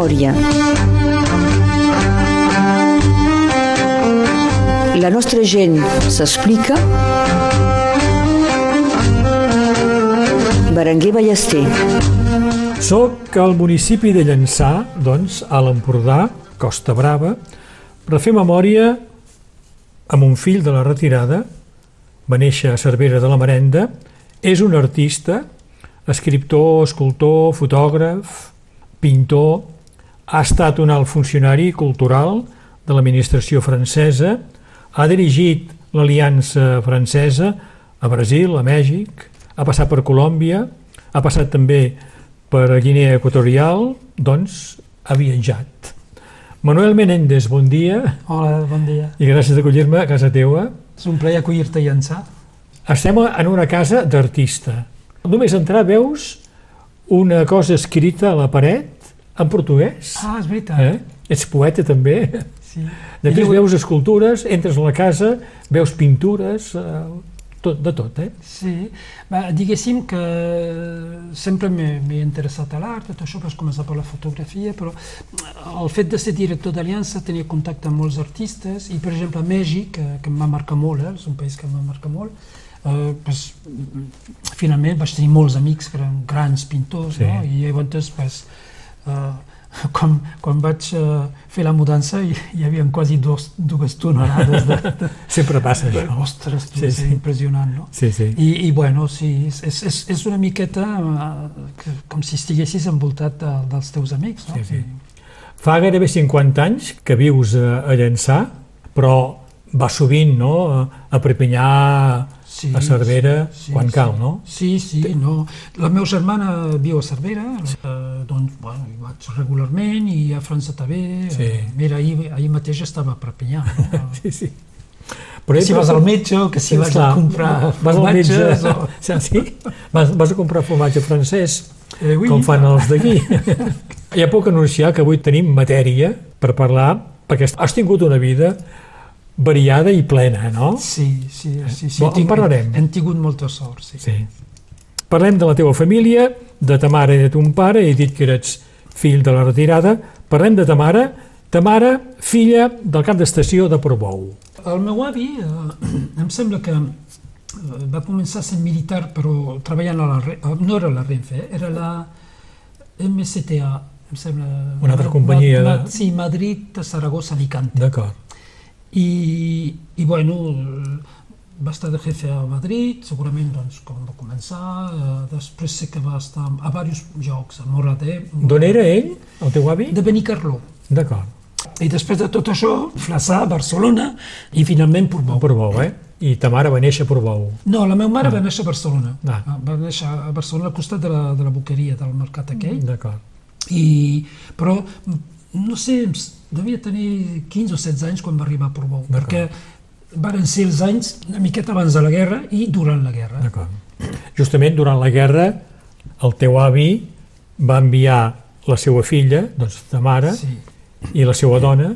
memòria. La nostra gent s'explica. Berenguer Ballester. Soc al municipi de Llançà, doncs, a l'Empordà, Costa Brava, per fer memòria amb un fill de la retirada, va néixer a Cervera de la Marenda, és un artista, escriptor, escultor, fotògraf, pintor, ha estat un alt funcionari cultural de l'administració francesa, ha dirigit l'Aliança Francesa a Brasil, a Mèxic, ha passat per Colòmbia, ha passat també per Guinea Equatorial, doncs ha viatjat. Manuel Menéndez, bon dia. Hola, bon dia. I gràcies d'acollir-me a casa teua. És un plaer acollir-te i ençà. Estem en una casa d'artista. Només entrar veus una cosa escrita a la paret en portuguès. Ah, és veritat. Eh? Ets poeta també. Sí. Després Jo- veus escultures, entres a la casa, veus pintures, eh, tot, de tot, eh? Sí, Va, diguéssim que sempre m'he interessat a l'art, tot això, vaig començar per la fotografia, però el fet de ser director d'Aliança, tenia contacte amb molts artistes, i per exemple a Mèxic, que, que em va marcar molt, eh, és un país que em va marcar molt, eh, pues, finalment vaig tenir molts amics que eren grans pintors, Sí. no? i llavors pues, eh, quan, quan vaig eh, fer la mudança hi, hi havia quasi dos, dues tonelades de, de, Sempre passa això. Ostres, tu, Sí, sí, impressionant, no? Sí, sí. I, i bueno, sí, és, és, és- una miqueta eh, que, com si estiguessis envoltat de, dels teus amics, no? Sí, sí. Fa gairebé 50 anys que vius a, a Llançà, però va sovint no? a, a Perpinyà, Sí, a Cervera, sí, quan sí. cal, no? Sí, sí, no. La meva germana viu a Cervera, eh, doncs, bueno, hi vaig regularment, i a França també. Sí. Eh, mira, ahir, ahir mateix estava a Perpinyà, no? Sí, sí. Però si vas al metge o que si vas a comprar vas al metge, formatges o... sí? vas, vas a comprar formatge francès, Eh, oui. com fan els d'aquí. ja puc anunciar que avui tenim matèria per parlar, perquè has tingut una vida variada i plena, no? Sí, sí, sí. sí Bon, en parlarem. Hem tingut molta sort, sí. Sí. Parlem de la teva família, de ta mare i de ton pare, he dit que eres fill de la retirada. Parlem de ta mare, ta mare, filla del cap d'estació de Portbou. El meu avi, eh, em sembla que eh, va començar sent militar, però treballant a la... Eh, No era la Renfe, eh, era la MCTA, em sembla... Una altra companyia Ma, de- sí, Madrid, Saragossa, Alicante. D'acord. I, i bueno, va estar de jefe a Madrid, segurament doncs, com va començar, eh, després sé que va estar a diversos llocs, a Moradet, D'on era ell, el teu avi? de Benicarló. D'acord. I després de tot això, Flaçà, Barcelona i finalment A Portbou. Portbou, eh? I ta mare va néixer a Portbou. No, la meva mare va néixer a Barcelona. Ah. Ah, Va néixer a Barcelona al costat de la, de la boqueria del mercat aquell. D'acord. I, però, no sé, devia tenir 15 o 16 anys quan va arribar a Portbou, perquè varen ser els anys una miqueta abans de la guerra i durant la guerra. D'acord. Justament durant la guerra, el teu avi va enviar la seva filla, doncs ta mare, Sí. i la seva dona,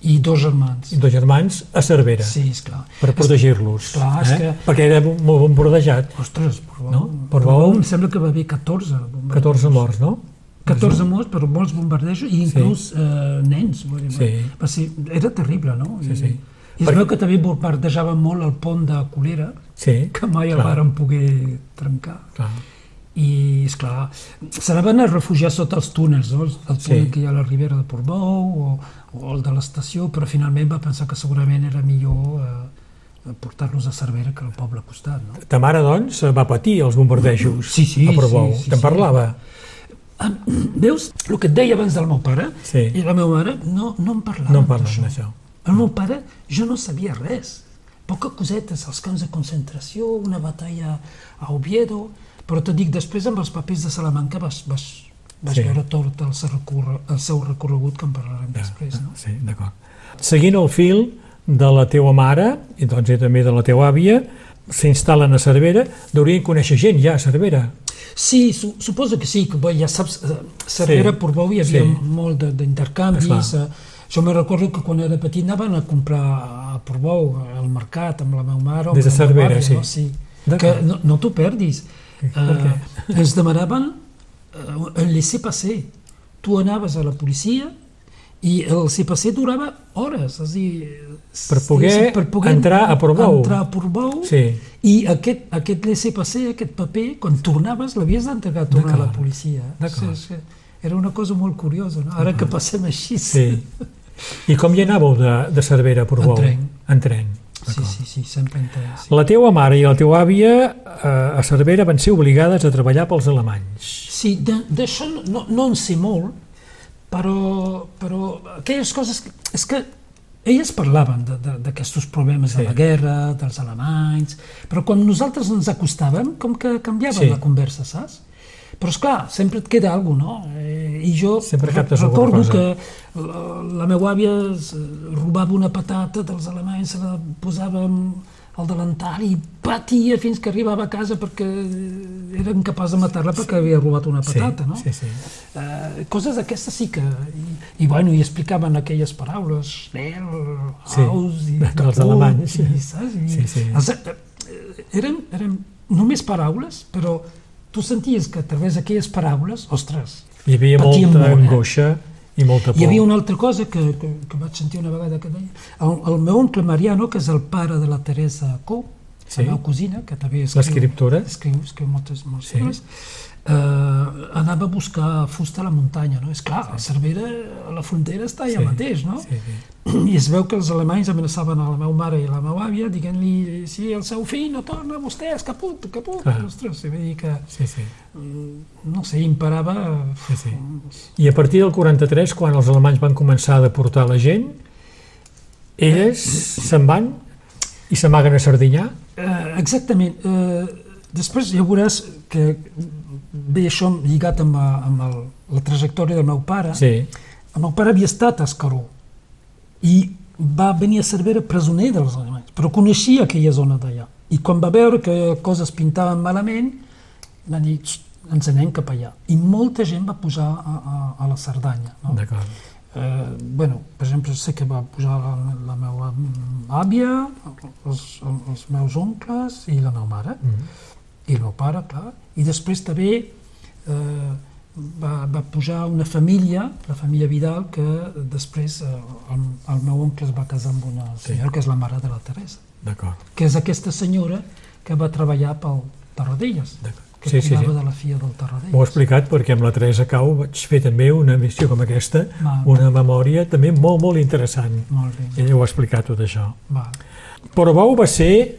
I dos germans. i dos germans, a Cervera, Sí, esclar. per protegir-los. Clar, és eh? que- Perquè era molt ben brodejat. Ostres, Portbou, No? no? Portbou- em sembla que va haver 14 bombardejos. 14 morts, no? 14 morts, però molts bombardejos, i inclús eh, nens. Vull dir, Sí. va ser, era terrible, no? Sí, sí. I es veu que també bombardejaven molt el pont de Colera, Sí, que mai el clar. varen poder trencar. clar. I, és clar, se n'anaven a refugiar sota els túnels, no? el túnel Sí. que hi ha a la Ribera de Portbou o, o el de l'estació, però finalment va pensar que segurament era millor eh, portar-los a Cervera que al poble al costat. No? Ta mare, doncs, va patir els bombardejos Sí, sí, a Portbou. sí, sí, Te'n sí. parlava? Ah, veus? El que et deia abans del meu pare, Sí. i la meva mare no, no em parlava No en parles d'això. d'això. El meu pare, jo no sabia res. Poca cosetes, els camps de concentració, una batalla a Oviedo, però te dic, després amb els papers de Salamanca vas, vas, vas Sí. veure tot el seu, recorre, el seu recorregut que en parlarem després, no? Sí, d'acord. Seguint el fil de la teua mare, i doncs i també de la teua àvia, s'instal·len a Cervera, deurien conèixer gent ja a Cervera. Sí, su, suposo que sí, que bé, ja saps, eh, Cervera, Sí. Portbou hi havia Sí. molt de- d'intercanvis. Eh, jo me recordo que quan era petit anaven a comprar a Portbou, al mercat, amb la meva mare Des de Cervera, àvia, sí. No? sí. Que no, no t'ho perdis. Per Eh, ens demanaven eh, el laisser passer. tu anaves a la policia i el CPC durava hores, és a dir... Per poder sí, entrar a Portbou. Entrar a Portbou, Sí. i aquest, aquest CPC, aquest paper, quan tornaves, l'havies d'entregar a tornar a la policia. Sí, sí. Era una cosa molt curiosa, no? Ara que passem així. Sí. I com hi anàveu de, de Cervera a Portbou? En tren. En tren. sí, sí, sí sempre en tren, sí. La teua mare i la teua àvia eh, a Cervera van ser obligades a treballar pels alemanys. Sí, d'això no, no en sé molt, però, però aquelles coses... que- És que elles parlaven d'aquests problemes Sí. de la guerra, dels alemanys, però quan nosaltres ens acostàvem, com que canviava Sí. la conversa, saps? Però, és clar sempre et queda alguna cosa, no? Eh, I jo Sempre recordo que la, la meva àvia eh, robava una patata dels alemanys, se la posava amb al delantal i patia fins que arribava a casa perquè era incapaç de matar-la perquè havia robat una patata, sí, no? Sí, sí. Eh, coses d'aquestes sí que... I, i, bueno, i explicaven aquelles paraules, Schnell, Sí, Haus i dels Caput, alemanys, sí. i, saps? I, Sí, sí. Els, eh, eren, eren només paraules, però tu senties que a través d'aquelles paraules, ostres, Hi havia molta molt, eh? I molta por. hi havia una altra cosa que, que, que vaig sentir una vegada que deia... El, el meu oncle Mariano, que és el pare de la Teresa Cou, Sí. la meva cosina, que també escriu, L'escriptora. escriu, escriu moltes, molts Sí. llibres, eh, anava a buscar fusta a la muntanya, no? És clar, a Cervera, a la frontera està allà Sí, mateix, no? Sí, sí. I es veu que els alemanys amenaçaven a la meva mare i a la meva àvia dient-li si el seu fill no torna, vostè és caput, caput. Clar. Ostres, vull dir que, sí, sí. mm, no sé, imparava... Sí, sí. I a partir del 43, quan els alemanys van començar a deportar la gent, elles se'n van i s'amaguen a Sardinyà? Eh, exactament. Eh, després ja veuràs que ve això lligat amb, la- amb el, la trajectòria del meu pare. Sí. El meu pare havia estat a Escaró i va venir a Cervera presoner dels alemanys, però coneixia aquella zona d'allà. I quan va veure que coses pintaven malament, va dir, "Xt, ens anem cap allà. I molta gent va pujar a, a, a la Cerdanya. No? D'acord. Eh, bueno, per exemple, sé que va pujar la, la meva àvia, els, els meus oncles i la meva mare, Mm. i el meu pare, clar, i després també eh, va, va pujar una família, la família Vidal, que després eh, el, el meu oncle es va casar amb una senyora que és la mare de la Teresa, D'acord. que és aquesta senyora que va treballar pel Tarradellas, D'acord. Que Sí, sí, cuidava sí. de la filla del M'ho he explicat perquè amb la Teresa Cau vaig fer també una missió com aquesta, Va. una memòria també molt, molt interessant. Molt bé, Ella ho ha explicat tot això. va. Portbou va ser,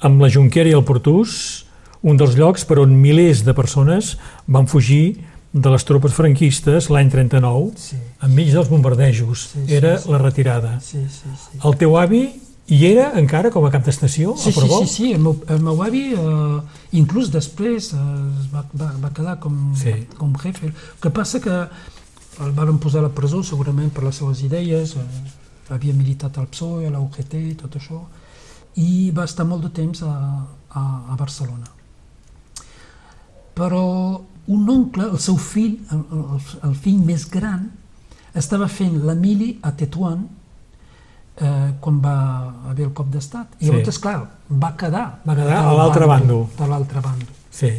amb la Junquera i el Portús, un dels llocs per on milers de persones van fugir de les tropes franquistes l'any 39, Sí, enmig dels bombardejos. Sí, sí, Era sí. la retirada. sí, sí. sí. El teu avi hi era encara com a cap d'estació Sí, a sí, Portbou? sí, sí, el meu, el meu avi, eh, inclús després, eh, va, va, va quedar com, Sí. com jefe. El que passa que el van posar a la presó segurament per les seves idees, eh, havia militat al PSOE, a la UGT i tot això, i va estar molt de temps a, a, a Barcelona. Però un oncle, el seu fill, el, el, el fill més gran, estava fent la mili a Tetuan eh, quan va haver el cop d'estat. I Sí. llavors, sí. clar, va quedar, Va quedar a l'altre bàndol. De l'altre bàndol. Sí.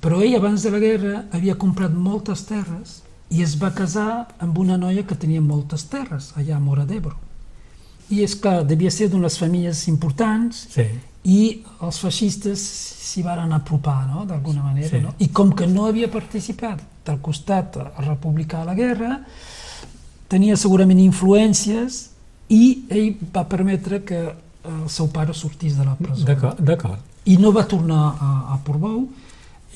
Però ell, abans de la guerra, havia comprat moltes terres i es va casar amb una noia que tenia moltes terres, allà a Mora d'Ebre. I és clar, devia ser d'unes famílies importants Sí. i els feixistes s'hi van apropar, no?, d'alguna manera. Sí. No? I com que no havia participat del costat republicà a la guerra, tenia segurament influències i ell va permetre que el seu pare sortís de la presó. D'acord. I no va tornar a, a Portbou.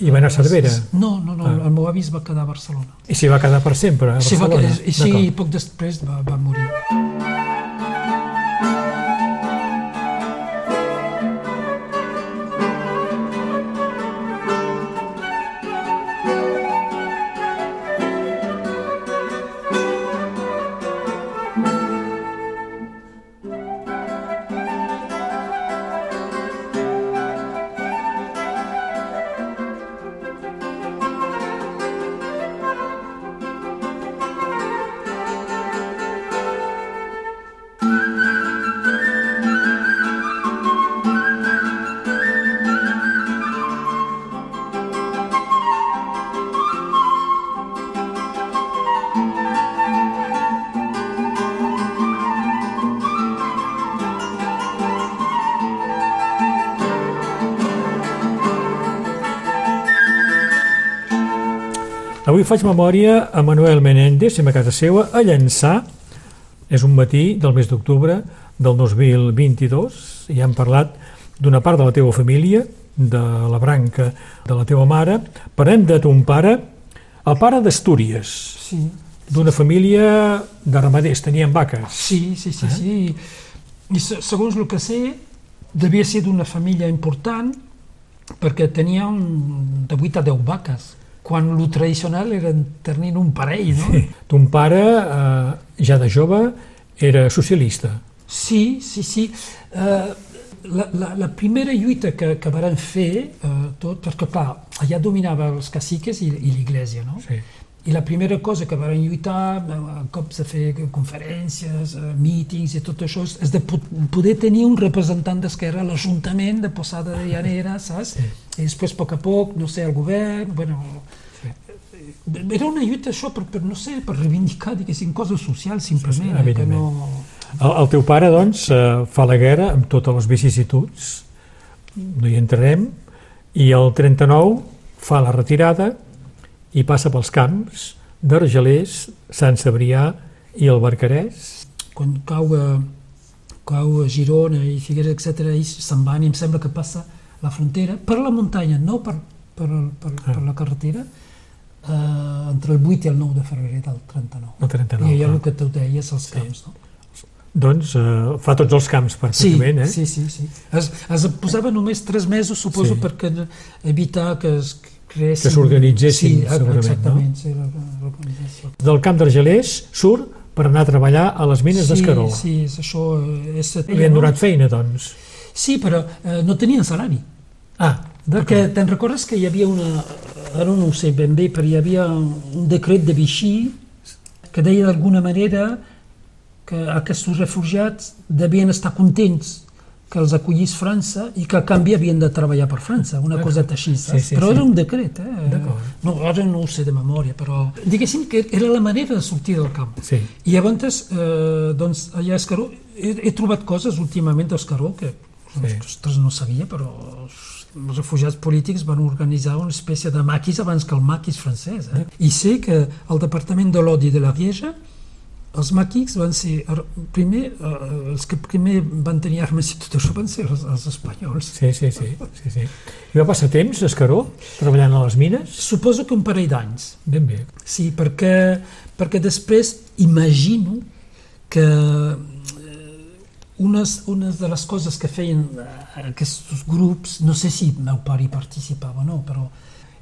I va anar a Cervera. No, no, no, Ah. el meu avi es va quedar a Barcelona. I s'hi va quedar per sempre, a Sí, va, Barcelona? i sí, poc després va, va morir. Avui faig memòria a Manuel Menéndez, a casa seva, a Llançà. És un matí del mes d'octubre del 2022 i hem parlat d'una part de la teva família, de la branca de la teva mare. Parlem de ton pare, el pare d'Astúries, Sí, d'una família de ramaders, tenien vaques. sí, sí, sí. sí. I se- segons el que sé, devia ser d'una família important perquè tenia un, de 8 a 10 vaques, quan el tradicional era tenir un parell, no? Sí. Ton pare, eh, ja de jove, era socialista. Sí, sí, sí. Uh, la, la, la primera lluita que, que varen fer, uh, tot, perquè clar, allà dominava els caciques i, i l'Iglésia, no? Sí. I la primera cosa que varen lluitar, eh, cops de fer conferències, eh, mítings i tot això, és de po- poder tenir un representant d'Esquerra a l'Ajuntament de Posada de Llanera, saps? Sí. I després, a poc a poc, no sé, el govern, bueno... Era una lluita això per, per, no sé, per reivindicar, diguéssim, coses socials, simplement, eh, que no... El, el teu pare, doncs, eh, fa la guerra amb totes les vicissituds, no hi entrarem, i el 39 fa la retirada i passa pels camps d'Argelers, Sant Cebrià i el Barcarès. quan cau a, cau a Girona i Figueres, etc., ells se'n van i em sembla que passa la frontera per la muntanya, no per, per, per, Ah. per la carretera, eh, entre el 8 i el 9 de febrer del 39. El 39, I allò el que tu deies, els camps, no? Doncs eh, fa tots els camps Sí, pràcticament, eh? sí, sí, sí. Es, es posava només tres mesos, suposo, Sí. perquè evitar que es creessin... Que s'organitzessin, sí, segurament, exactament, sí, la- l'organització. Del camp d'Argelers surt per anar a treballar a les mines sí, d'Escaró. Sí, és això... eh, És, Li han donat feina, doncs. Sí, però eh, no tenien salari. Ah, Perquè te'n recordes que hi havia una... Ara no ho sé ben bé, però hi havia un decret de Vichy que deia d'alguna manera que aquests refugiats devien estar contents que els acollís França i que a canvi havien de treballar per França, una coseta així, saps? Sí, sí, però sí. era un decret, eh? No, ara no ho sé de memòria, però diguéssim que era la manera de sortir del camp. Sí. I llavors, eh, doncs, allà a Escaró, he, he trobat coses últimament d'Escaró que, Sí. ostres, no sabia, però els refugiats polítics van organitzar una espècie de maquis abans que el maquis francès. Eh? I sé que el Departament de l'Odi de la Rieja, els maquis van ser, er, primer, eh, els que primer van tenir armes i tot això van ser els, els espanyols. Sí, sí, sí, sí, sí. I va passar temps Escaró, treballant a les mines? Suposo que un parell d'anys. Ben bé. Sí, perquè, perquè després imagino que eh, unes, unes de les coses que feien eh, aquests grups, no sé si el meu pare hi participava o no, però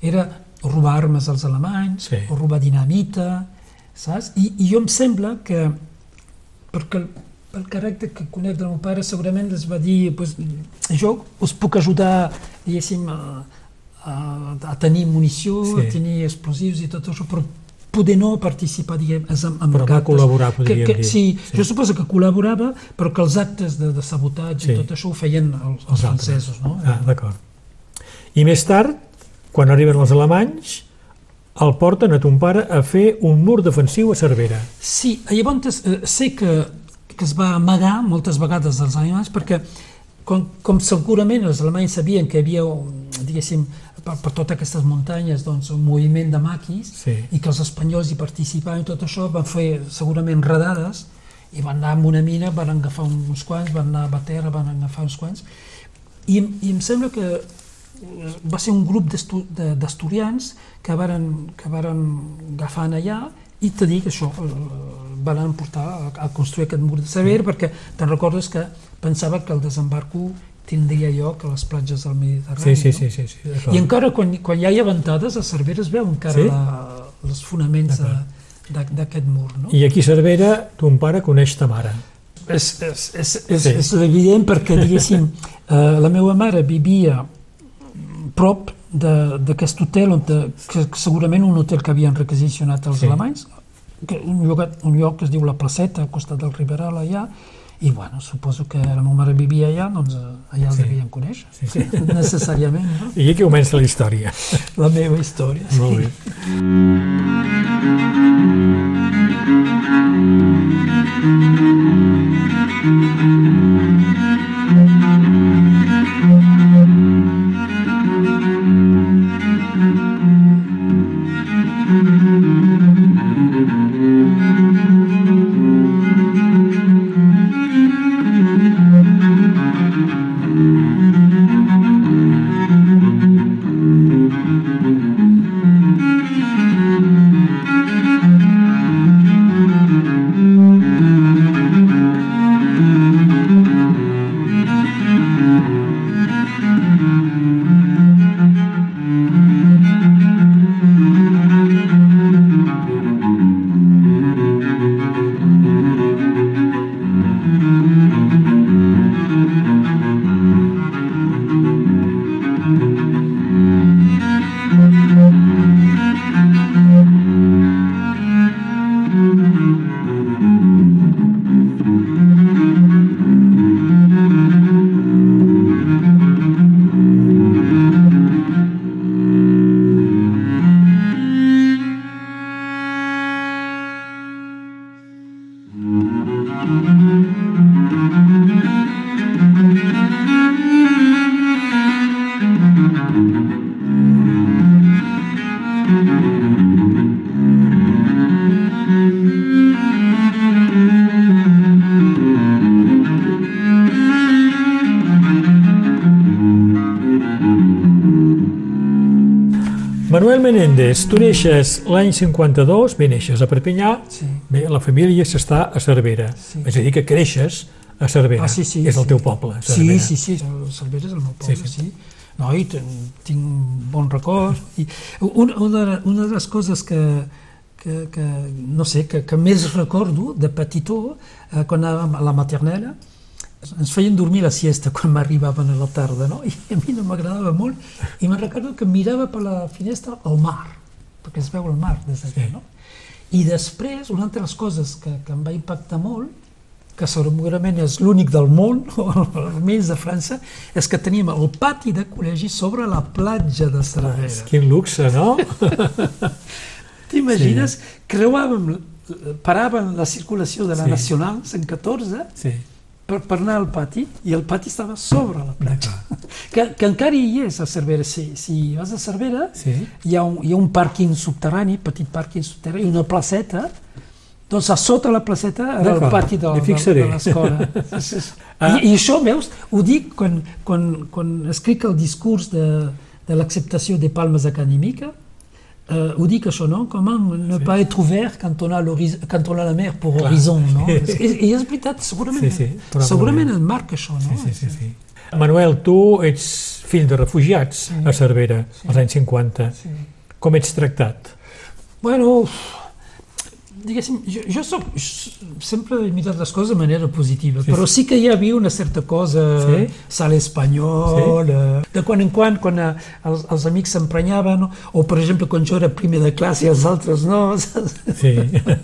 era robar armes als alemanys, Sí. o robar dinamita, saps? I, I jo em sembla que, perquè el, pel caràcter que conec del meu pare, segurament es va dir, pues, jo us puc ajudar, diguéssim, a, a, a tenir munició, Sí. a tenir explosius i tot això, però poder no participar, diguem, amb, amb Però va actes. col·laborar, que, podríem que, dir. sí, Sí. jo suposo que col·laborava, però que els actes de, de sabotatge Sí. i tot això ho feien els, els francesos, no? Ah, d'acord. I més tard, quan arriben els alemanys, el porten a ton pare a fer un mur defensiu a Cervera. Sí, llavors eh, sé que, que es va amagar moltes vegades dels alemanys perquè com, com segurament els alemanys sabien que hi havia, diguéssim, per, per totes aquestes muntanyes doncs, un moviment de maquis Sí. i que els espanyols hi participaven i tot això, van fer segurament redades i van anar a una mina, van agafar uns quants, van anar a Baterra, van agafar uns quants i, i em sembla que va ser un grup d'estu- de- d'estudiants que varen, que varen agafar allà i te dic això, eh, van portar a, a construir aquest mur de saber perquè te'n recordes que pensava que el desembarco tindria lloc a les platges del Mediterrani. Sí, sí, no? sí, sí, sí d'acord. I encara quan, quan hi ha ventades a Cervera es veu encara Sí? la, els fonaments d'aquest mur. No? I aquí a Cervera ton pare coneix ta mare. És, és, és, és, Sí. és evident perquè, diguéssim, eh, la meva mare vivia prop d'aquest hotel, on de, que segurament un hotel que havien requisicionat els Sí. alemanys, que un, lloc, un lloc que es diu La Placeta, al costat del Riberal, allà, i bueno, suposo que la meva mare vivia allà, doncs eh, allà Sí. devien conèixer, Sí, sí. necessàriament, no? I aquí comença la història. la meva història. sí. Molt bé. Manuel Menéndez, tu neixes l'any 52, bé, neixes a Perpinyà, Sí. bé, la família s'està a Cervera. Sí. És a dir, que creixes a Cervera. Ah, sí, sí, és el sí. teu poble, Sí, Cervera. sí, sí, el Cervera és el meu poble, Sí, sí. sí. sí. No, i tinc bons records. I una, una, una de les coses que, que, que no sé, que, que més recordo de petitó, eh, quan anàvem a la maternella, ens feien dormir la siesta quan m'arribaven a la tarda, no? I a mi no m'agradava molt, i me'n recordo que mirava per la finestra el mar, perquè es veu el mar des d'allà, Sí. no? I després, una altra de les coses que, que em va impactar molt, que segurament és l'únic del món, o almenys de França, és que teníem el pati de col·legi sobre la platja de Cervera. Quin luxe, no? T'imagines? Creuàvem, paràvem la circulació de la Sí. Nacional 114 Sí. Per, per anar al pati, i el pati estava sobre la platja. Que, que encara hi és a Cervera. Si, si vas a Cervera, Sí. hi ha, un, hi ha un pàrquing subterrani, petit pàrquing subterrani, una placeta, doncs a sota la placeta era el pati de, de, de l'escola. Ah. I, I això, veus, ho dic quan, quan, quan escric el discurs de, de l'acceptació de palmes acadèmiques, eh, ho dic això, no? Comment ne pas être ouvert quand on a, quand on a la mer pour Clar. horizon, no? Sí. I, I és veritat, segurament, Sí, sí, probablement. segurament et marca això, no? Sí, sí, sí, sí. Manuel, tu ets fill de refugiats Sí. a Cervera, als anys 50. Sí. Com ets tractat? Bueno, diguéssim, jo, jo soc, sempre he mirat les coses de manera positiva, Sí, sí, però sí que hi havia una certa cosa, Sí? sal espanyol, sí? de quan en quan, quan eh, els, els amics s'emprenyaven, o, o per exemple quan jo era primer de classe i els altres no? Sí.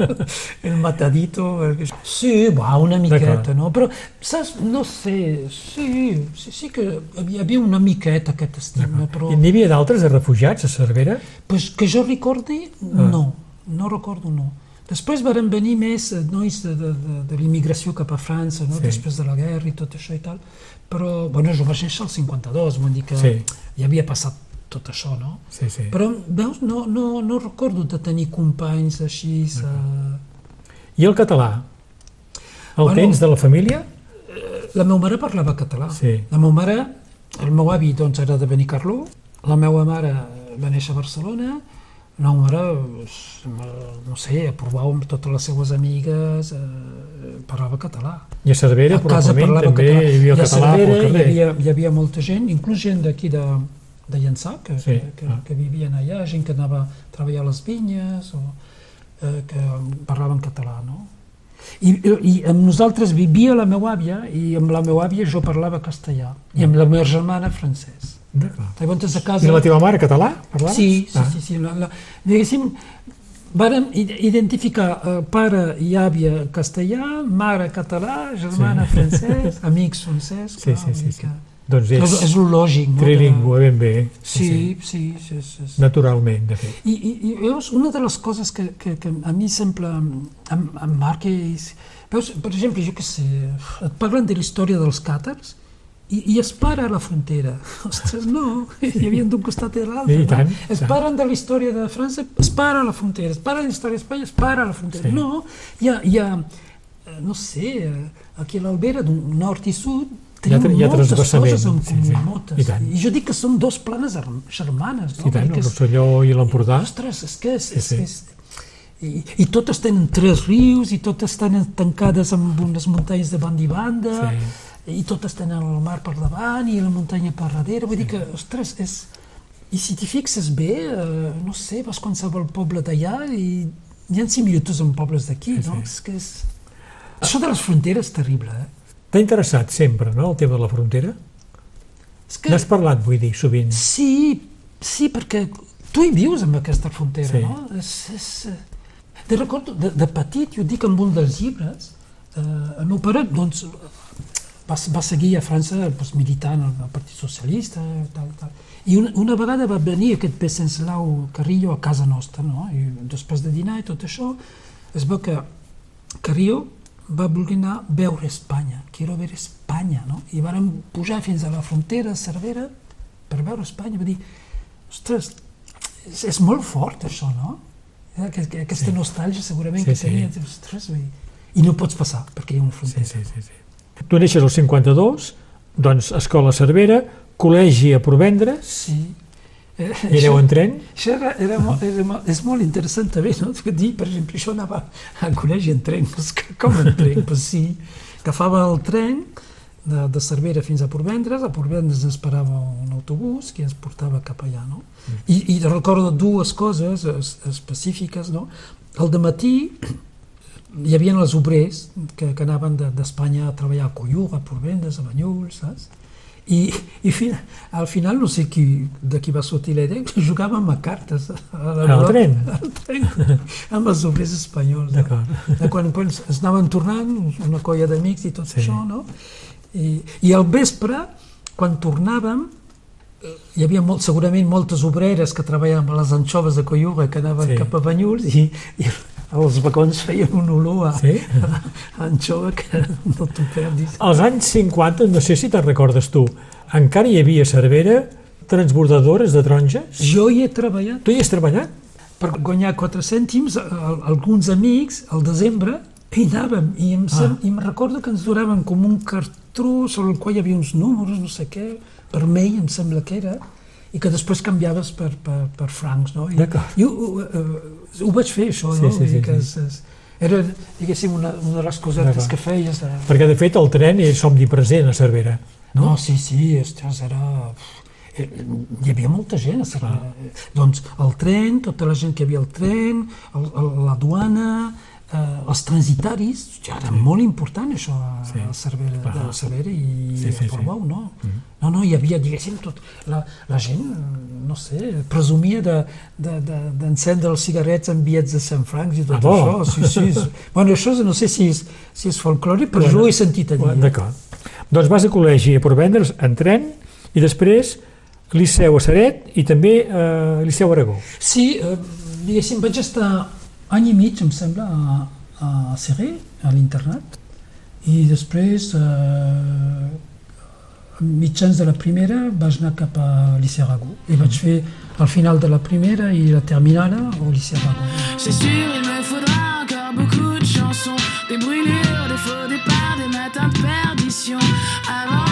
el matadito, el... sí, va, una miqueta, no? Però, saps, no sé, sí, sí, sí que hi havia una miqueta aquest estigma, però... I n'hi havia d'altres de refugiats a Cervera? Pues que jo recordi, no, no recordo, no. Després varen venir més eh, nois de, de, de, de l'immigració cap a França, no? Sí. després de la guerra i tot això i tal, però, bueno, jo vaig néixer al 52, vull dir que Sí. ja havia passat tot això, no? Sí, sí. Però, veus, no, no, no recordo de tenir companys així... Eh... I el català? El Bueno, tens de la família? La meva mare parlava català. Sí. La meva mare, el meu avi doncs, era de Benicarló, la meva mare va néixer a Barcelona, meva mare, doncs, no sé, aprovava amb totes les seues amigues, eh, parlava català. I a Cervera, a casa probablement, també català. hi havia a català pel Cervera hi carrer. havia, hi havia molta gent, inclús gent d'aquí de, de Llançà, que, Sí, que, que, ah. que vivien allà, gent que anava a treballar a les vinyes, o eh, que parlaven català, no? I, I amb nosaltres vivia la meva àvia i amb la meva àvia jo parlava castellà i amb la meva germana francès. Llavors a casa... I la teva mare, català? Parlaves? Sí, sí, Ah. sí, sí. La, la, diguéssim, vàrem identificar eh, pare i àvia castellà, mare català, germana Sí. francès, amics francès... Sí, clar, sí, sí, sí. Doncs És, és lo lògic, no? trilingüe, ben bé. Sí, sí, sí, sí, sí. Naturalment, de fet. I, i, i veus, una de les coses que, que, que a mi sempre em, em, em marca és... Veus, per exemple, jo què sé, et parlen de la història dels càtars i, i es para a la frontera. Ostres, no, hi havia d'un costat i de l'altre. Tant, no? Es paren de la història de França, es para a la frontera. Es para de la història d'Espanya, es para a la frontera. Sí. No, hi ha, hi ha, eh, no sé, eh, aquí a l'Albera, d'un nord i sud, Hi ha tenim hi ha moltes coses en sí, comú, sí. moltes. I tant. I jo dic que són dos planes germ- germanes. No? I tant, el Rosselló i l'Empordà. Ostres, és que és... Sí, és, sí. és i, I totes tenen tres rius, i totes estan tancades amb unes muntanyes de banda i banda, Sí. I totes tenen el mar per davant i la muntanya per darrere. Vull dir que, ostres, és... I si t'hi fixes bé, eh, no sé, vas qualsevol poble d'allà i hi ha similituds amb pobles d'aquí, Sí, no? sí. És que és... Això de les fronteres és terrible, eh? T'ha interessat sempre, no?, el tema de la frontera? És que... N'has parlat, vull dir, sovint. Sí, sí, perquè tu hi vius amb aquesta frontera, Sí. no? És, és, eh, de recordo, de, de petit, jo dic en un dels llibres, eh, el meu pare, doncs, va, va seguir a França doncs, militant al, Partit Socialista, tal, tal. I una, una vegada va venir aquest Pesenclau Carrillo a casa nostra, no? I després de dinar i tot això, es veu que Carrillo va voler anar a veure Espanya, quiero ver Espanya, no? I vàrem pujar fins a la frontera, Cervera, per veure Espanya. Va dir, ostres, és, és molt fort això, no? Eh, Aquest, aquesta Sí. nostàlgia segurament Sí, que sí. tenia. dius, Ostres, I no pots passar, perquè hi ha una Sí, frontera. sí, sí, sí. Tu neixes al 52, doncs escola Cervera, col·legi a Provendres, Sí. I aneu en tren? Això era, era, molt, era molt, és molt interessant també, no? Que dir, per exemple, jo anava al col·legi en tren, com en tren? pues sí, agafava el tren de, de Cervera fins a Porvendres, a Porvendres ens esperava un autobús que ens portava cap allà, no? I, i recordo dues coses es, específiques, no? El matí hi havia els obrers que, que anaven de- d'Espanya a treballar a Coiur, a Porvendres, a Banyuls, saps? I, i fi, al final no sé qui, de qui va sortir la idea, que jugàvem a cartes. A la, Al tren? Al tren, amb els obrers espanyols. no? D'acord. De quan, quan es anaven tornant, una colla d'amics i tot Sí. això, no? I, I al vespre, quan tornàvem, eh, hi havia molt, segurament moltes obreres que treballaven a les anxoves de Coiuga que anaven sí. cap a Banyuls i, i els vagons feien un olor a, Sí? a anxova que no t'ho perdis. Als anys 50, no sé si te'n recordes tu, encara hi havia Cervera transbordadores de taronges? Jo hi he treballat Tu hi has treballat? per guanyar 4 cèntims, al- alguns amics, al desembre, hi anàvem, i em, sem, Ah. i em recordo que ens donaven com un cartró sobre el qual hi havia uns números, no sé què, vermell, em sembla que era, i que després canviaves per, per, per francs, no? I, i ho, ho, ho vaig fer, això, Sí, no? sí, sí, que sí. és, és, era, diguéssim, una, una de les cosetes que feies. De... Perquè, de fet, el tren és omnipresent a Cervera. No, sí, sí, ostres, era... eh, Hi havia molta gent a Cervera. Eh, Doncs el tren, tota la gent que hi havia al tren, el, el, la duana, eh, els transitaris, ja era molt important això a, Sí. a Cervera, Clar. a Cervera i Sí, sí, a Portbou, sí. no? No, no, hi havia, diguéssim, tot... La, la gent, no sé, presumia de- de- de- d'encendre de, els cigarrets amb bitllets de 100 francs i tot Ah, bo. això. Sí, sí. És, bueno, això no sé si és, si és folclòric, però Bueno, jo ho he sentit a dir. D'acord. Doncs vas a col·legi a Porvendres en tren i després Liceu a Saret i també eh, Liceu a Aragó. Sí, eh, diguéssim, vaig estar any i mig, em sembla, a, a Serré, a l'internat, i després, eh, mitjans de la primera, vaig anar cap a Liceu Aragó. I vaig fer al final de la primera i la terminada au Liceu Aragó. C'est sûr, il me faudra encore beaucoup de chansons, des brûlures, des faux départs, des matins de perdition. Avant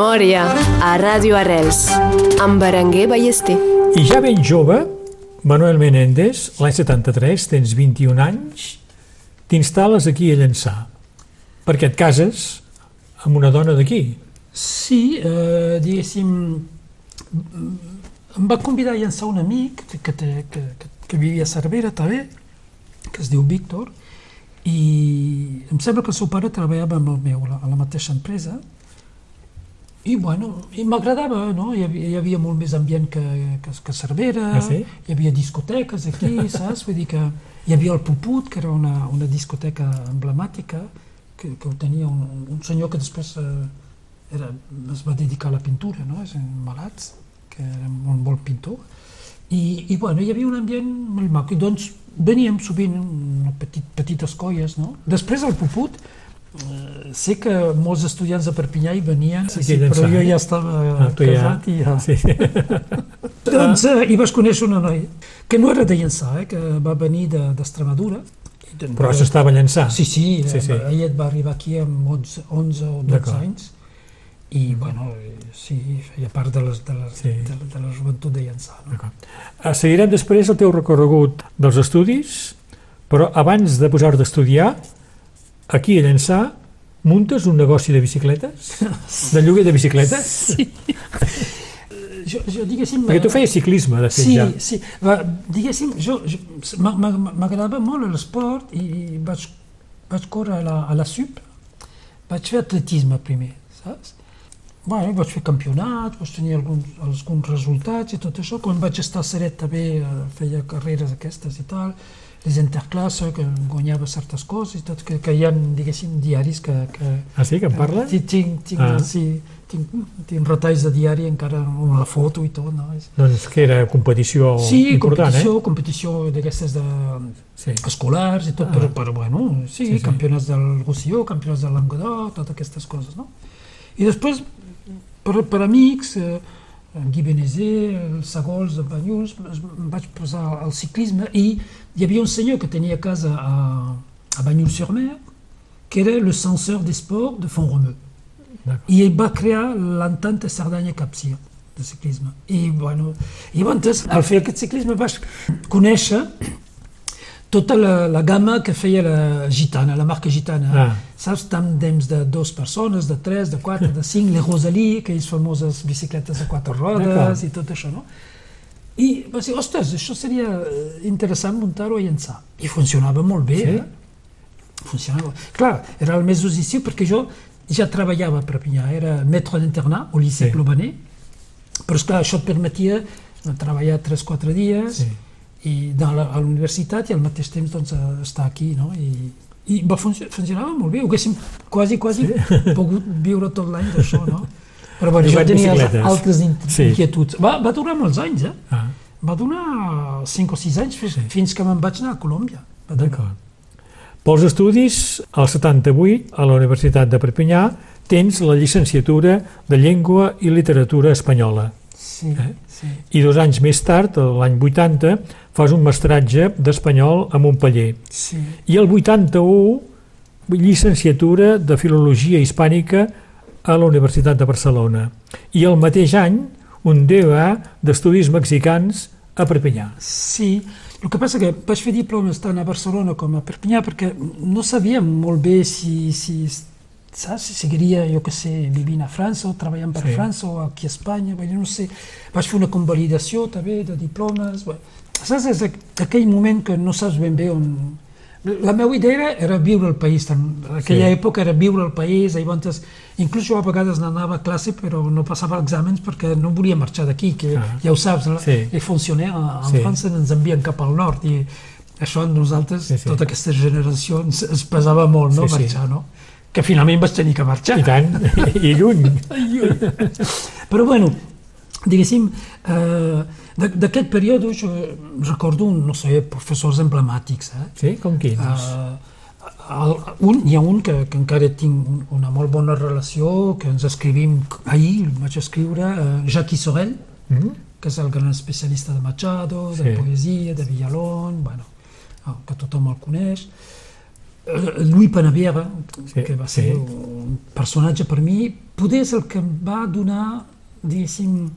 Memòria a Ràdio Arrels amb Berenguer Ballester. I ja ben jove, Manuel Menéndez, l'any 73, tens 21 anys, t'instal·les aquí a Llançà, perquè et cases amb una dona d'aquí. Sí, eh, diguéssim, em va convidar a llançar un amic que, que, té- que, que, que vivia a Cervera també, que es diu Víctor, i em sembla que el seu pare treballava amb el meu a la mateixa empresa i bueno, i m'agradava, no? Hi havia, hi havia molt més ambient que, que, que Cervera, Ah, sí? hi havia discoteques aquí, saps? Vull dir que hi havia el Puput, que era una, una discoteca emblemàtica, que, que ho tenia un, un senyor que després eh, era, es va dedicar a la pintura, no? És Malats, que era un bon pintor. I, i bueno, hi havia un ambient molt maco, i doncs veníem sovint una petit, petites colles, no? Després el Puput, sé que molts estudiants de Perpinyà hi venien, sí, sí, però jo eh? ja estava Ah, tu ja- casat i ja... Sí. Doncs eh, hi vas conèixer una noia, que no era de Llençà, eh, que va venir de- d'Extremadura. Doncs, Però s'estava a llançar. Sí, sí, Sí, sí, sí. sí. ell va arribar aquí amb 11, 11 o 12 D'acord. anys i, bueno, eh, sí, feia part de, les, de, les, Sí. de, de la joventut de Llençà. No? Eh, Seguirem després el teu recorregut dels estudis, però abans de posar d'estudiar, aquí a Llançà, muntes un negoci de bicicletes? De lloguer de bicicletes? Sí. jo, jo, diguéssim... Perquè tu feies ciclisme, de fet, Sí, ja. sí. Va, diguéssim, jo, jo m'a- m'a- m'agradava molt l'esport i vaig, vaig córrer a la, a la SUP. Vaig fer atletisme primer, saps? Bueno, vaig fer campionat, vaig tenir alguns, alguns resultats i tot això. Quan vaig estar a Seret també eh, feia carreres aquestes i tal, les interclasses, que guanyava certes coses i tot, que, que hi ha, diguéssim, diaris que... que Ah, sí, que en parla? Tinc, tinc, tinc, Ah. sí, tinc, tinc retalls de diari encara amb la foto i tot, no? És, Doncs que era competició Sí, important, competició, eh? competició d'aquestes de Sí. escolars i tot, Ah. però, però bueno, sí, Sí, sí, sí. campionats del Roussilló, campionats del Languedoc, totes aquestes coses, no? I després, per, per amics, eh, Guy Benezé, Sagols, Banyuls, em vaig posar al ciclisme i hi havia un senyor que tenia casa a, a Banyuls-sur-Mer, que era le censeur des sports de Font-Romeu. I ell va crear l'entente Cerdanya-Capcia de ciclisme. I, bueno, i llavors, al fer aquest ciclisme vaig conèixer tota la, la gamma que feia la gitana, la marca gitana. Ah. Saps, tàndems de dues persones, de tres, de quatre, de cinc, les Rosalie, aquelles famoses bicicletes de quatre rodes i tot això, no? I va dir, ostres, això seria eh, interessant muntar-ho a llançar. I funcionava molt bé, Sí? eh? Funcionava. Clar, era el mes d'estiu perquè jo ja treballava a Perpinyà, era maître d'internat au lycée Sí. Plobaner, però esclar, això et permetia eh, treballar 3-4 dies Sí. I dans la, a l'universitat i al mateix temps doncs, estar aquí, no? I, i va funcio funcionava molt bé, ho haguéssim quasi, quasi sí. pogut viure tot l'any d'això, no? Però bueno, jo tenia altres in Sí. inquietuds. Va, va durar molts anys, eh? Ah, Va donar 5 o 6 anys fins, fins que me'n vaig anar a Colòmbia. Durar. d'acord. Pels estudis, al 78, a la Universitat de Perpinyà, tens la llicenciatura de Llengua i Literatura Espanyola. Sí, Eh? sí. I dos anys més tard, l'any 80, fas un mestratge d'Espanyol a Montpeller. sí. I el 81, llicenciatura de Filologia Hispànica a la Universitat de Barcelona. I el mateix any, un DEA d'Estudis Mexicans a Perpinyà. Sí, el que passa que vaig fer diplomes tant a Barcelona com a Perpinyà perquè no sabíem molt bé si, si, saps, seguiria, jo que sé, vivint a França o treballant per Sí. França o aquí a Espanya, vull dir, no sé. Vaig fer una convalidació també de diplomes. Bé. Saps, és aqu- aquell moment que no saps ben bé on... La meva idea era, era viure al país, en aquella Sí. època era viure al país, i llavors, inclús jo a vegades n'anava a classe però no passava exàmens perquè no volia marxar d'aquí, que Ah. ja ho saps, la- Sí. i funcionar en Sí. França ens envien cap al nord i això a nosaltres, Sí, sí. tota aquesta generació ens, ens pesava molt no, Sí, sí. marxar, no? Que finalment vaig tenir que marxar. I tant, i lluny. Però bueno, diguéssim, eh, d'aquest període jo recordo, no sé, professors emblemàtics. Eh? Sí, com quins? Uh, el, un, hi ha un que, que encara tinc un- una molt bona relació, que ens escrivim ahir, el vaig escriure, uh, Jacques Sorel, Mm? que és el gran especialista de Machado, de Sí. poesia, de Villalón, bueno, que tothom el coneix. Eh, Louis Panavera, Sí, que va ser sí. un personatge per mi, poder és el que em va donar, diguéssim,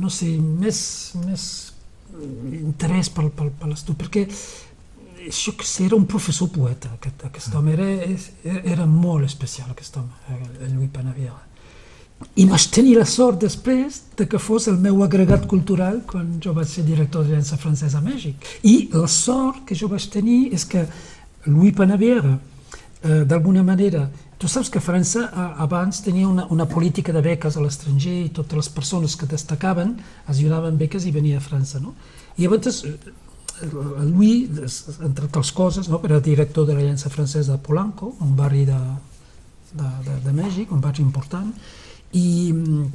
no sé, més, més interès per, per, per l'estudi, perquè això que sé, era un professor poeta, aquest, aquest home, era, era molt especial aquest home, el, el Louis Panavera. I vaig tenir la sort després de que fos el meu agregat cultural quan jo vaig ser director de l'Aliança Francesa a Mèxic. I la sort que jo vaig tenir és que Louis Panavera, eh, d'alguna manera, tu saps que França eh, abans tenia una, una política de beques a l'estranger i totes les persones que destacaven es donaven beques i venia a França, no? I llavors eh, el Louis, entre altres coses, no, era director de l'Aliança Francesa de Polanco, un barri de, de, de, de Mèxic, un barri important, i mm,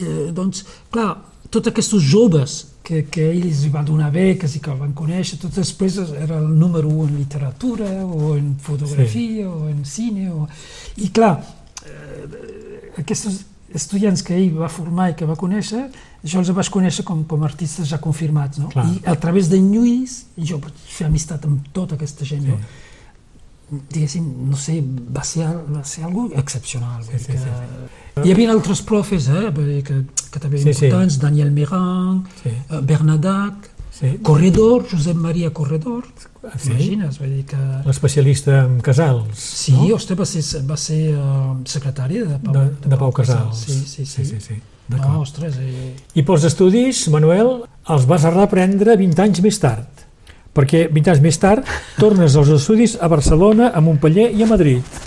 eh, doncs, clar, tots aquests joves que, que ells li van donar beques i que el van conèixer, tot després era el número 1 en literatura o en fotografia sí. o en cine. O... I clar, eh, aquests estudiants que ell va formar i que va conèixer, jo els vaig conèixer com, com artistes ja confirmats, no? Clar. I a través d'en Lluís, jo vaig fer amistat amb tota aquesta gent, Sí. no? Diguéssim, no sé, va ser, va ser algo excepcional. Sí, sí, que... Hi havia altres profes eh, que, que també Sí, sí. importants, Daniel Meran, Sí. eh, Bernadac, Sí. Corredor, Josep Maria Corredor, Sí. imagines, vull dir que... L'especialista en casals. Sí, no? ostres, va ser, va ser uh, secretari de Pau, de, de Pau Casals. Sí, sí, sí. sí, sí, sí. no, D'acord. ostres, eh, I pels estudis, Manuel, els vas reprendre 20 anys més tard, perquè 20 anys més tard tornes als estudis a Barcelona, a Montpellier i a Madrid,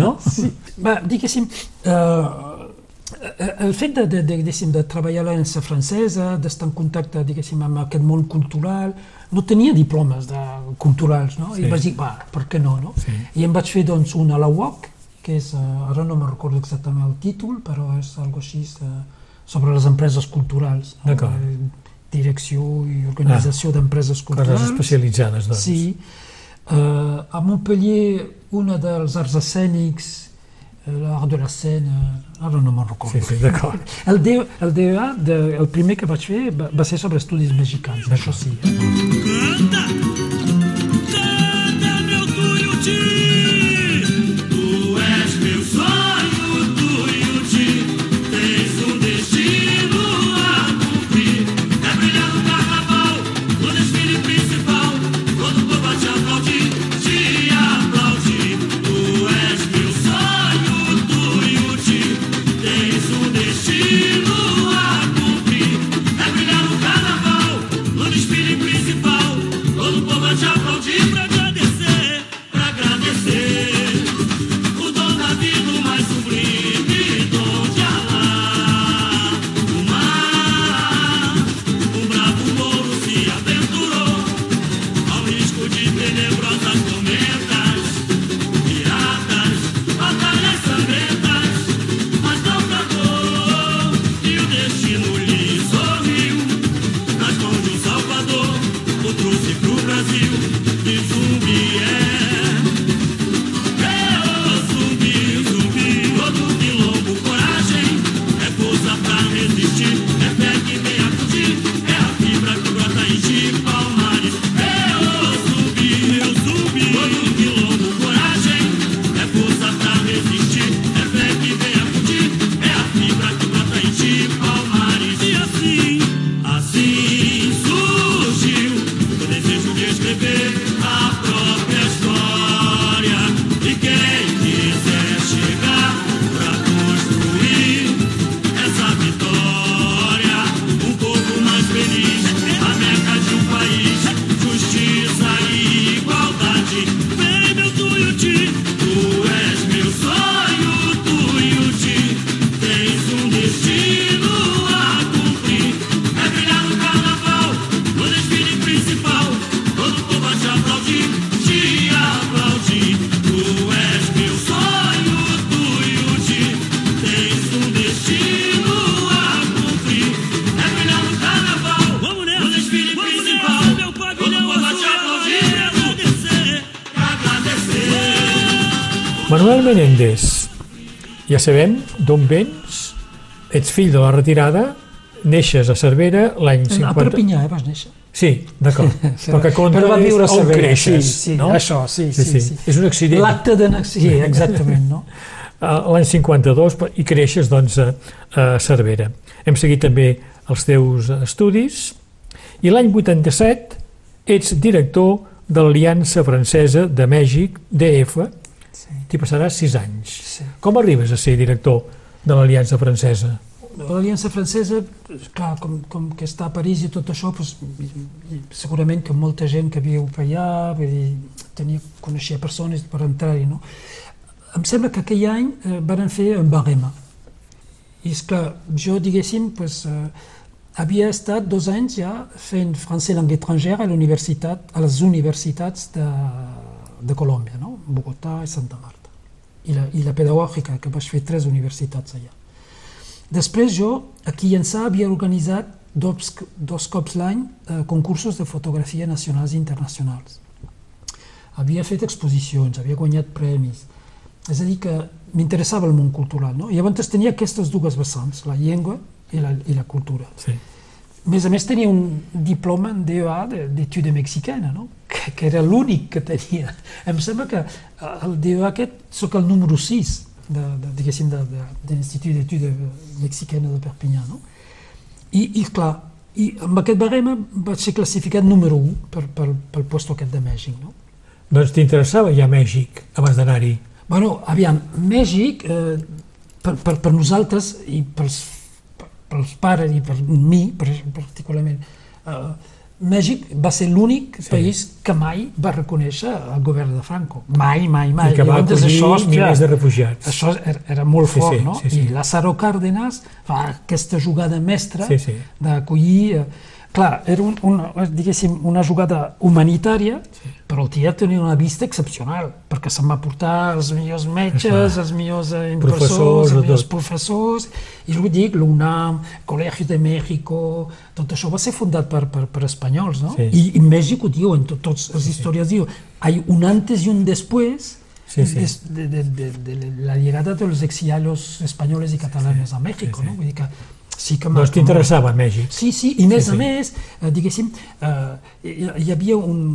no? Sí. Va, diguéssim, eh, el fet de, de, de, diguéssim, de treballar a l'Aliança Francesa, d'estar en contacte diguéssim, amb aquest món cultural, no tenia diplomes de, culturals, no? Sí. I vaig dir, va, per què no, no? Sí. I em vaig fer, doncs, un a la UOC, que és, eh, ara no me'n recordo exactament el títol, però és algo així eh, sobre les empreses culturals. no? D'acord. Eh, Direcció i organització d'empreses culturals. Coses especialitzades, doncs. Sí. Uh, a Montpellier, una dels arts escènics, eh, l'art de la scène, ara no me'n recordo. Sí, sí, d'acord. El, D, el DEA, de, el primer que vaig fer, va, va ser sobre estudis mexicans, això sí. Eh? Canta sabem d'on vens, ets fill de la retirada, neixes a Cervera l'any A 50... Perpinyà, eh, vas néixer. Sí, d'acord. Però que compta Però va viure a és on Cervera, creixes, sí, sí, no? això, sí, sí, sí. És un accident. L'acte de... Sí, exactament, no? a l'any 52 i creixes doncs, a, a Cervera. Hem seguit també els teus estudis i l'any 87 ets director de l'Aliança Francesa de Mèxic, DF, Sí. t'hi passaràs 6 anys. Sí. Com arribes a ser director de l'Aliança Francesa? L'Aliança Francesa, clar, com, com que està a París i tot això, doncs, segurament que molta gent que viu per allà, vull dir, tenia, coneixia persones per entrar-hi, no? Em sembla que aquell any eh, van fer un barema. I és clar, jo, diguéssim, pues, eh, havia estat dos anys ja fent francès langue étrangère a a les universitats de, de Colòmbia, no? Bogotà i Santa Marta. I la, i la pedagògica, que vaig fer tres universitats allà. Després jo, aquí a Ençà, havia organitzat dos, dos cops l'any eh, concursos de fotografia nacionals i internacionals. Havia fet exposicions, havia guanyat premis. És a dir, que m'interessava el món cultural. No? I llavors tenia aquestes dues vessants, la llengua i la, i la cultura. Sí. A més a més tenia un diploma en DEA d'etude mexicana, no? que, que era l'únic que tenia. Em sembla que eh, el DEA aquest sóc el número 6 de, de, diguéssim, de, de, de l'Institut d'Etude Mexicana de Perpinyà. No? I, I, clar, i amb aquest barema vaig ser classificat número 1 per, per, pel lloc aquest de Mèxic. No? Doncs t'interessava ja Mèxic abans d'anar-hi? Bueno, aviam, Mèxic, eh, per, per, per nosaltres i pels, pels pares i per mi, per, particularment, eh, Mèxic va ser l'únic sí. país que mai va reconèixer el govern de Franco. Mai, mai, mai. I que va Llavors, acollir hòstia, milers de refugiats. Això era, era molt Sí, fort, sí, no? sí, sí. I Lázaro Cárdenas fa aquesta jugada mestra Sí, sí. d'acollir... eh, Clar, era un, una, diguéssim, una jugada humanitària, sí. però el tia tenia una vista excepcional, perquè se'n va portar els millors metges, els millors eh, Professors, els millors tot. professors, i vull dir, l'UNAM, Col·legi de México, tot això va ser fundat per, per, per espanyols, no? Sí. I, I Mèxic ho diuen, tot, tots les històries diuen, hay un antes y un después Sí, sí. De, de, de, de la llegada de los exiliados españoles y catalanes a México, sí, sí. no? Vull dir que sí que Doncs t'interessava Mèxic? Sí, sí, i més Sí, a sí. més, eh, diguéssim, eh, hi, havia un,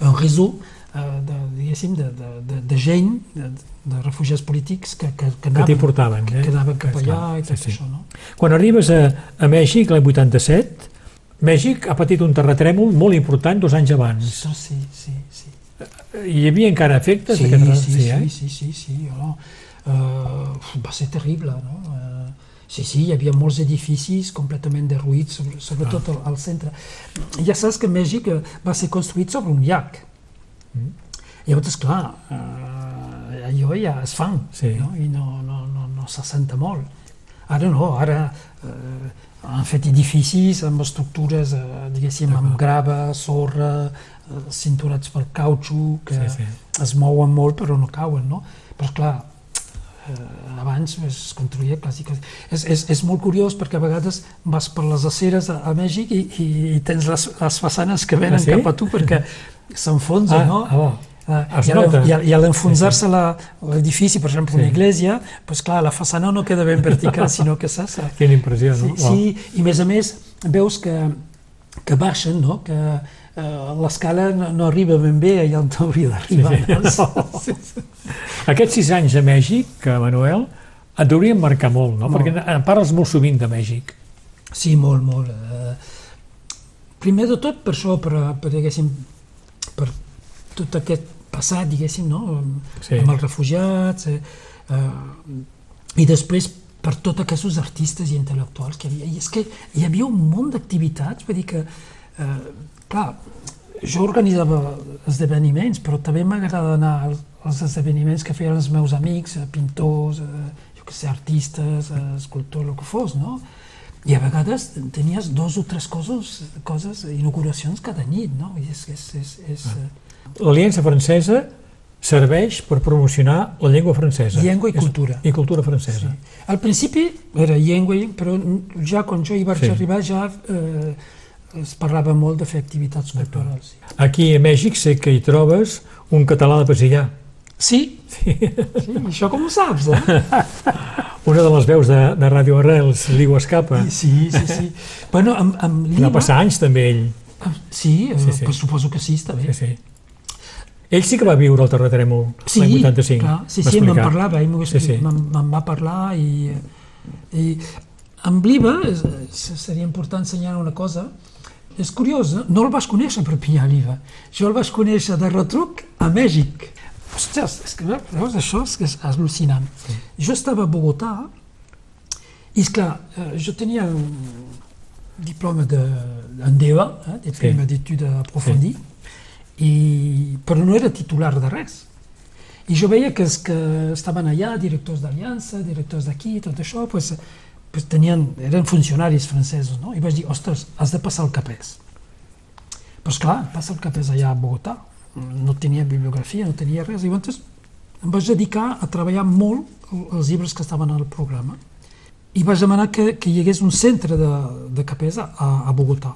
un réseau eh, de, diguéssim, de, de, de, de gent, de, de refugiats polítics que, que, que, Que t'hi portaven, que, eh? que anaven cap Clar, allà i sí, tot sí. això, no? Quan arribes a, a Mèxic, l'any 87, Mèxic ha patit un terratrèmol molt important dos anys abans. Sí, sí, sí. Hi havia encara efectes Sí, sí, sí, eh? sí, sí, sí, no? Uh, va ser terrible, no? Uh, sí, sí, hi havia molts edificis completament derruïts, sobre, sobretot al, al centre. Ja saps que Mèxic eh, va ser construït sobre un llac. Mm. Llavors, esclar, uh, allò ja es fan, Sí. no? i no, no, no, no s'assenta molt. Ara no, ara eh, han fet edificis amb estructures, eh, diguéssim, amb grava, sorra, eh, cinturats per cautxo, que Sí, sí. es mouen molt però no cauen, no? Però clar, eh, abans es construïa clàssic. És, és, és molt curiós perquè a vegades vas per les aceres a, a Mèxic i, i, i tens les, les façanes que venen Ah, sí? cap a tu perquè s'enfonsa, Ah, no? ah. Eh, Es i a i a- l'enfonsar-se la- l'edifici, per exemple, una Sí. església, pues clar, la façana no queda ben vertical, sinó que s'assa. Quina impressió, Sí, no? sí, i a més a més veus que, que baixen, no? que eh, l'escala no, no arriba ben bé allà on hauria d'arribar. Sí, no? Sí, sí. Aquests sis anys a Mèxic, que Manuel, et deurien marcar molt, no? Molt. Perquè en parles molt sovint de Mèxic. Sí, molt, molt. Eh, primer de tot per això, per, per, per tot aquest passat, diguéssim, no? Sí. amb els refugiats, eh, eh, i després per tots aquests artistes i intel·lectuals que hi havia. I és que hi havia un munt d'activitats, vull dir que, eh, clar, jo organitzava esdeveniments, però també m'agrada anar als, esdeveniments que feien els meus amics, eh, pintors, eh, jo què sé, artistes, eh, escultors, el que fos, no? I a vegades tenies dos o tres coses, coses inauguracions cada nit, no? I és, és, és, és Ah. eh, L'Aliança Francesa serveix per promocionar la llengua francesa. Llengua i cultura. I cultura francesa. Sí. Al principi era llengua, però ja quan jo hi vaig Sí. arribar ja eh, es parlava molt de fer activitats culturals. Sí. Aquí a Mèxic sé que hi trobes un català de Pesillà. Sí, sí. sí això com ho saps, eh? Una de les veus de, de Ràdio Arrels, l'Igo Escapa. Sí, sí, sí. Bueno, amb, amb Va l'IVA... passar anys també ell. Sí, eh, Sí, sí. Pues suposo que sí, està bé. Sí, sí. Ell sí que va viure el terratrèmol Sí, l'any 85. clar, sí, va sí, me'n parlava, ell m'ho Sí, sí. me'n me'n va parlar i, i amb l'IVA seria important ensenyar una cosa, és curiós, no, no el vas conèixer a Perpinyà, l'IVA. Jo el vaig conèixer de retruc a Mèxic. Ostres, és que veus, això és, que és al·lucinant. Jo estava a Bogotà i, esclar, eh, jo tenia un diploma de, en DEA, eh, diploma Sí. d'études approfondies, I, però no era titular de res. I jo veia que els que estaven allà, directors d'Aliança, directors d'aquí, tot això, pues, pues tenien, eren funcionaris francesos, no? I vaig dir, ostres, has de passar el capès. Però esclar, passa el capès allà a Bogotà. No tenia bibliografia, no tenia res. I llavors em vaig dedicar a treballar molt els llibres que estaven al programa. I vaig demanar que, que hi hagués un centre de, de capès a, a Bogotà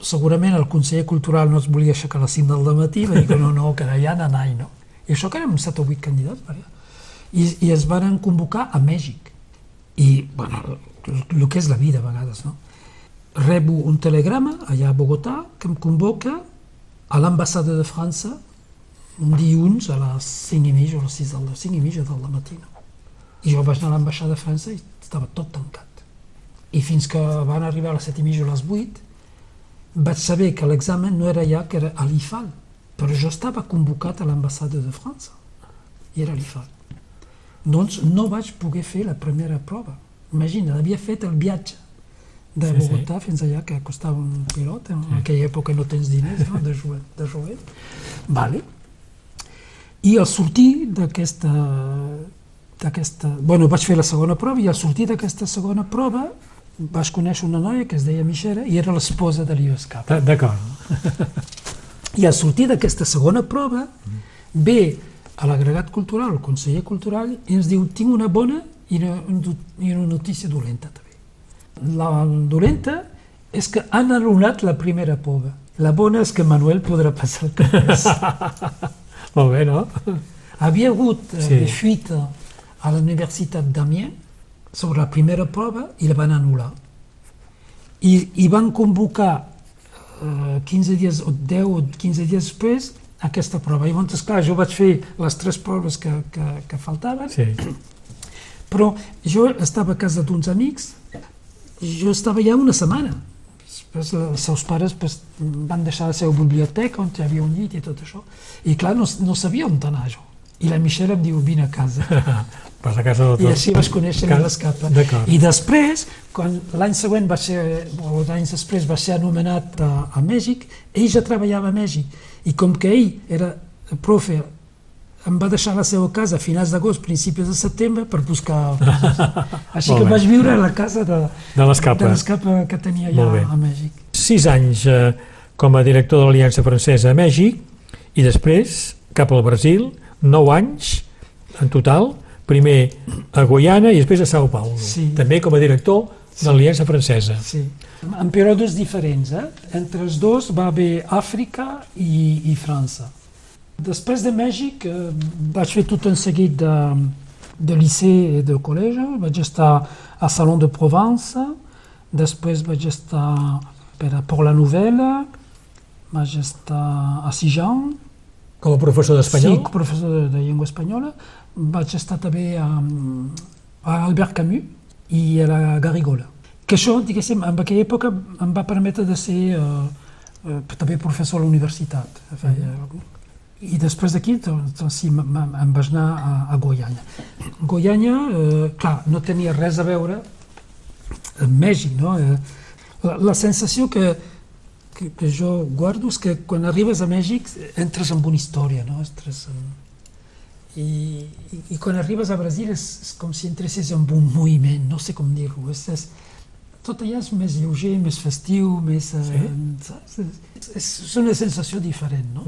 segurament el conseller cultural no es volia aixecar a les 5 del matí, va dir que no, no, que allà anar no? I això que érem 7 o 8 candidats, allà. I, I es van convocar a Mèxic. I, bueno, el, que és la vida a vegades, no? Rebo un telegrama allà a Bogotà que em convoca a l'ambassada de França un dilluns a les 5 i mitja o les 6 del 5 i mitja del matí. No? I jo vaig anar a l'ambaixada de França i estava tot tancat. I fins que van arribar a les 7 i mitja o les 8 vaig saber que l'examen no era ja, que era a l'IFAL, però jo estava convocat a l'ambassada de França i era a l'IFAL. Doncs no vaig poder fer la primera prova. Imagina, havia fet el viatge de Sí, sí. Bogotà fins allà, que costava un pilot, en aquella època no tens diners no? de jovet. De jovet. Vale. I al sortir d'aquesta d'aquesta... Bueno, vaig fer la segona prova i al sortir d'aquesta segona prova vaig conèixer una noia que es deia Mixera i era l'esposa de Leo Escapa. D- D'acord. I al sortir d'aquesta segona prova ve a l'agregat cultural, el conseller cultural, i ens diu tinc una bona i una, i una notícia dolenta també. La dolenta és que han anul·lat la primera prova. La bona és que Manuel podrà passar el capès. Molt bé, no? Havia hagut eh, Sí. des fuites a la Universitat d'Amiens sobre la primera prova i la van anul·lar. I, i van convocar eh, 15 dies o 10 o 15 dies després aquesta prova. I llavors, clar, jo vaig fer les tres proves que, que, que faltaven, Sí. però jo estava a casa d'uns amics, jo estava ja una setmana. Després els seus pares pues, van deixar la seva biblioteca on hi havia un llit i tot això. I clar, no, no sabia on anar jo. I la Michelle em diu, vine a casa. Vas a casa del I així vaig conèixer Cas- l'Escapa. I després, quan l'any següent va ser, o anys després va ser anomenat a, a Mèxic, ell ja treballava a Mèxic. I com que ell era profe, em va deixar la seva casa a finals d'agost, principis de setembre, per buscar coses. Així que vaig viure a la casa de, De l'Escapa. que tenia allà a Mèxic. Sis anys eh, com a director de l'Aliança Francesa a Mèxic i després cap al Brasil, nou anys en total, primer a Guaiana i després a Sao Paulo, Sí. també com a director de l'Aliança Francesa. Sí. En períodes diferents, eh? Entre els dos va haver Àfrica i, i França. Després de Mèxic eh, vaig fer tot un seguit de, de liceu i de col·legi. Vaig estar a Salon de Provence, després vaig estar per a Pour la Nouvelle, vaig estar a Sijan, Com a professor d'espanyol? Sí, professor de, de llengua espanyola. Vaig estar també a, a Albert Camus i a la Garrigola. Que això, diguéssim, en aquella època em va permetre de ser eh, eh, també professor a la universitat. Feia, I després d'aquí, doncs, doncs sí, em vaig anar a, a Goiânia. Goiânia, eh, clar, no tenia res a veure amb Mèxic, no? Eh, la, la sensació que, que, que jo guardo és que quan arribes a Mèxic entres en una història, no? Entres en... I, i, I quan arribes a Brasil és, és com si entressis en un moviment, no sé com dir-ho. És, és, tot allà és més lleuger, més festiu, més... Eh, saps? És, és, és una sensació diferent, no?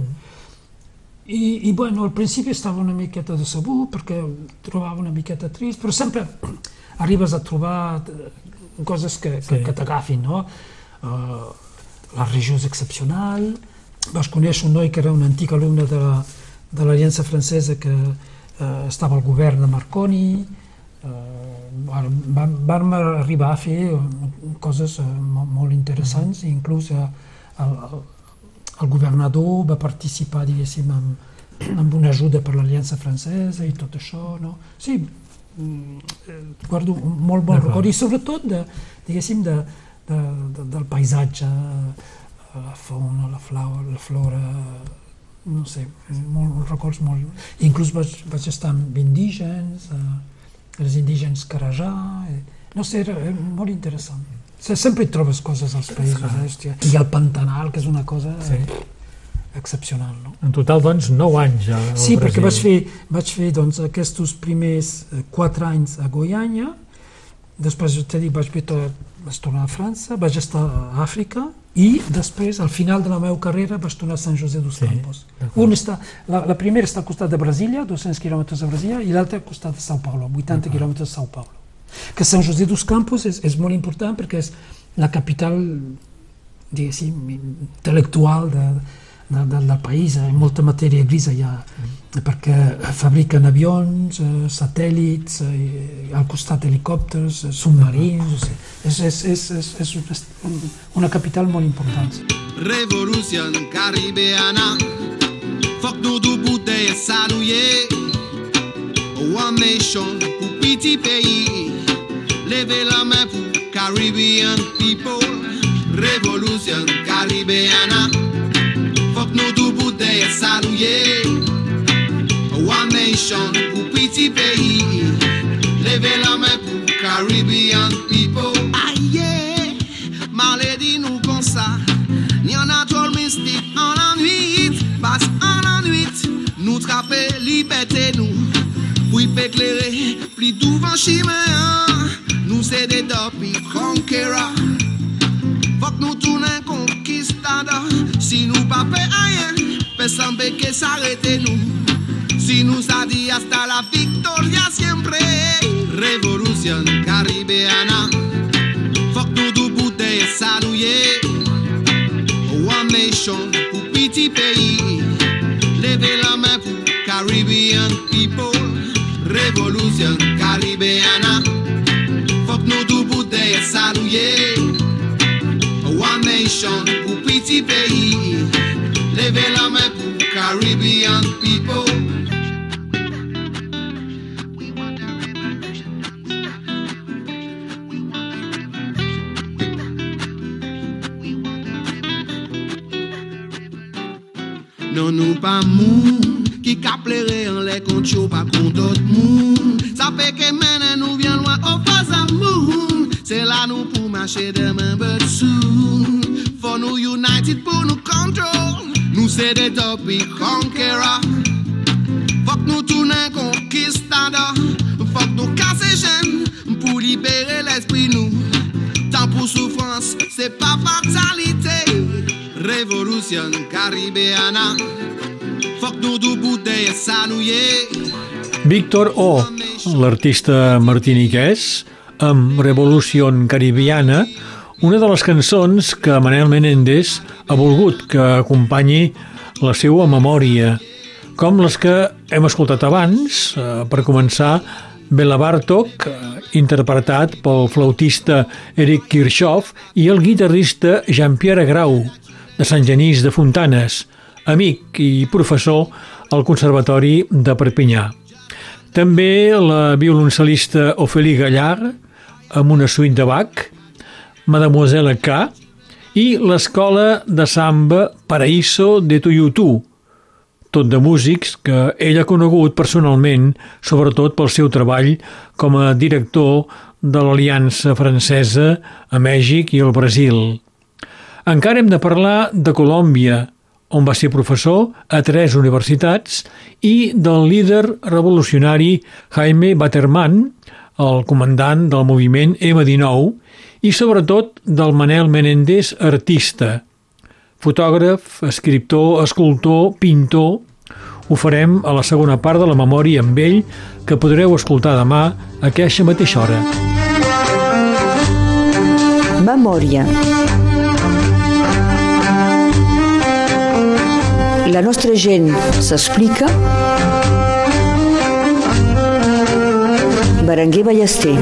I, I, bueno, al principi estava una miqueta decebut perquè trobava una miqueta trist, però sempre arribes a trobar eh, coses que, que, Sí. que t'agafin, no? Uh, la regió és excepcional, vas conèixer un noi que era un antic alumne de de l'Aliança Francesa que uh, estava al govern de Marconi, uh, vam, vam arribar a fer eh, coses uh, molt, molt interessants, inclús uh, el, el, el governador va participar, diguéssim, amb, amb una ajuda per l'Aliança Francesa i tot això, no? Sí, mm, eh, guardo un molt bon record. I sobretot, de, diguéssim, de, de, de, del paisatge, eh, la fauna, la flora, la flora, no sé, molt, records molt... Inclús vaig, vaig estar amb indígens, eh, els indígens Carajà, eh, no sé, era, era molt interessant. Se- Sempre hi trobes coses als països, eh? hòstia. I el Pantanal, que és una cosa... Sí. excepcional. No? En total, doncs, 9 anys ja Sí, perquè Brasil. vaig fer, vaig fer doncs, aquests primers eh, quatre anys a Goiânia, després t'he dit, vaig, fer tot, vaig tornar a França, vaig estar a Àfrica i després, al final de la meva carrera, vaig tornar a Sant José dos Sí, Campos. Un està, la, la primera està al costat de Brasília, 200 quilòmetres de Brasília, i l'altra al costat de São Paulo, 80 quilòmetres de São Paulo. Que Sant José dos Campos és, és molt important perquè és la capital, diguéssim, intel·lectual de, de, de, del país. Ha molta matèria grisa allà, perquè fabriquen avions, eh, satèl·lits, eh, al costat helicòpters, eh, submarins... O sigui, és, és, és, és, és, una capital molt important. Révolution caribéana Fok nou dou bouteille salouye One nation pou piti peyi Leve la main pou Caribbean people Révolution caribéana salouye One nation pou piti peyi Leve la main pou Caribbean people. Aye, maledi nou kon sa Ni an a troll mistik an nuit Bas an la nuit. Nou trape liberté nou Pou y pe klere Pli douvan chime Nou se de dopi conqueror Fok nou Si nou pa ayen Pesan pe ke s'arrete nou Si nous a dit hasta la victoria siempre. Revolución caribéana Fok nou dou bouteille salouye One nation pou piti peyi Leve la main pou Caribbean people. Revolution caribéana Fok nou dou bouteille salouye One nation pou piti peyi Levez la main pour Caribbean people. Non, nous pas moun qui caplerait en les conchos, pas contre d'autres moun. Ça fait que maintenant nous vient loin au face à moun. C'est là nous pour marcher demain, but soon. For nous united pour nous contrôle. seré dopey conqueror. Faut que nous tournions conquistador. Faut que nous casser gêne pour libérer l'esprit nous. Tant pour souffrance, c'est pas fatalité. Révolution caribéana. Faut que nous deboutez saluer. Víctor O, l'artista martiniquès, amb Revolution Caribiana, una de les cançons que Manel Menéndez ha volgut que acompanyi la seva memòria, com les que hem escoltat abans, eh, per començar, Bela Bartok, eh, interpretat pel flautista Eric Kirchhoff i el guitarrista Jean-Pierre Grau, de Sant Genís de Fontanes, amic i professor al Conservatori de Perpinyà. També la violoncel·lista Ophélie Gallard, amb una suite de Bach, Mademoiselle K, i l'escola de samba Paraíso de Tuyutú, tot de músics que ell ha conegut personalment, sobretot pel seu treball com a director de l'Aliança Francesa a Mèxic i el Brasil. Encara hem de parlar de Colòmbia, on va ser professor a tres universitats, i del líder revolucionari Jaime Baterman, el comandant del moviment M19, i sobretot del Manel Menéndez artista, fotògraf, escriptor, escultor, pintor... Ho farem a la segona part de la memòria amb ell, que podreu escoltar demà a aquesta mateixa hora. Memòria. La nostra gent s'explica. Berenguer Ballester.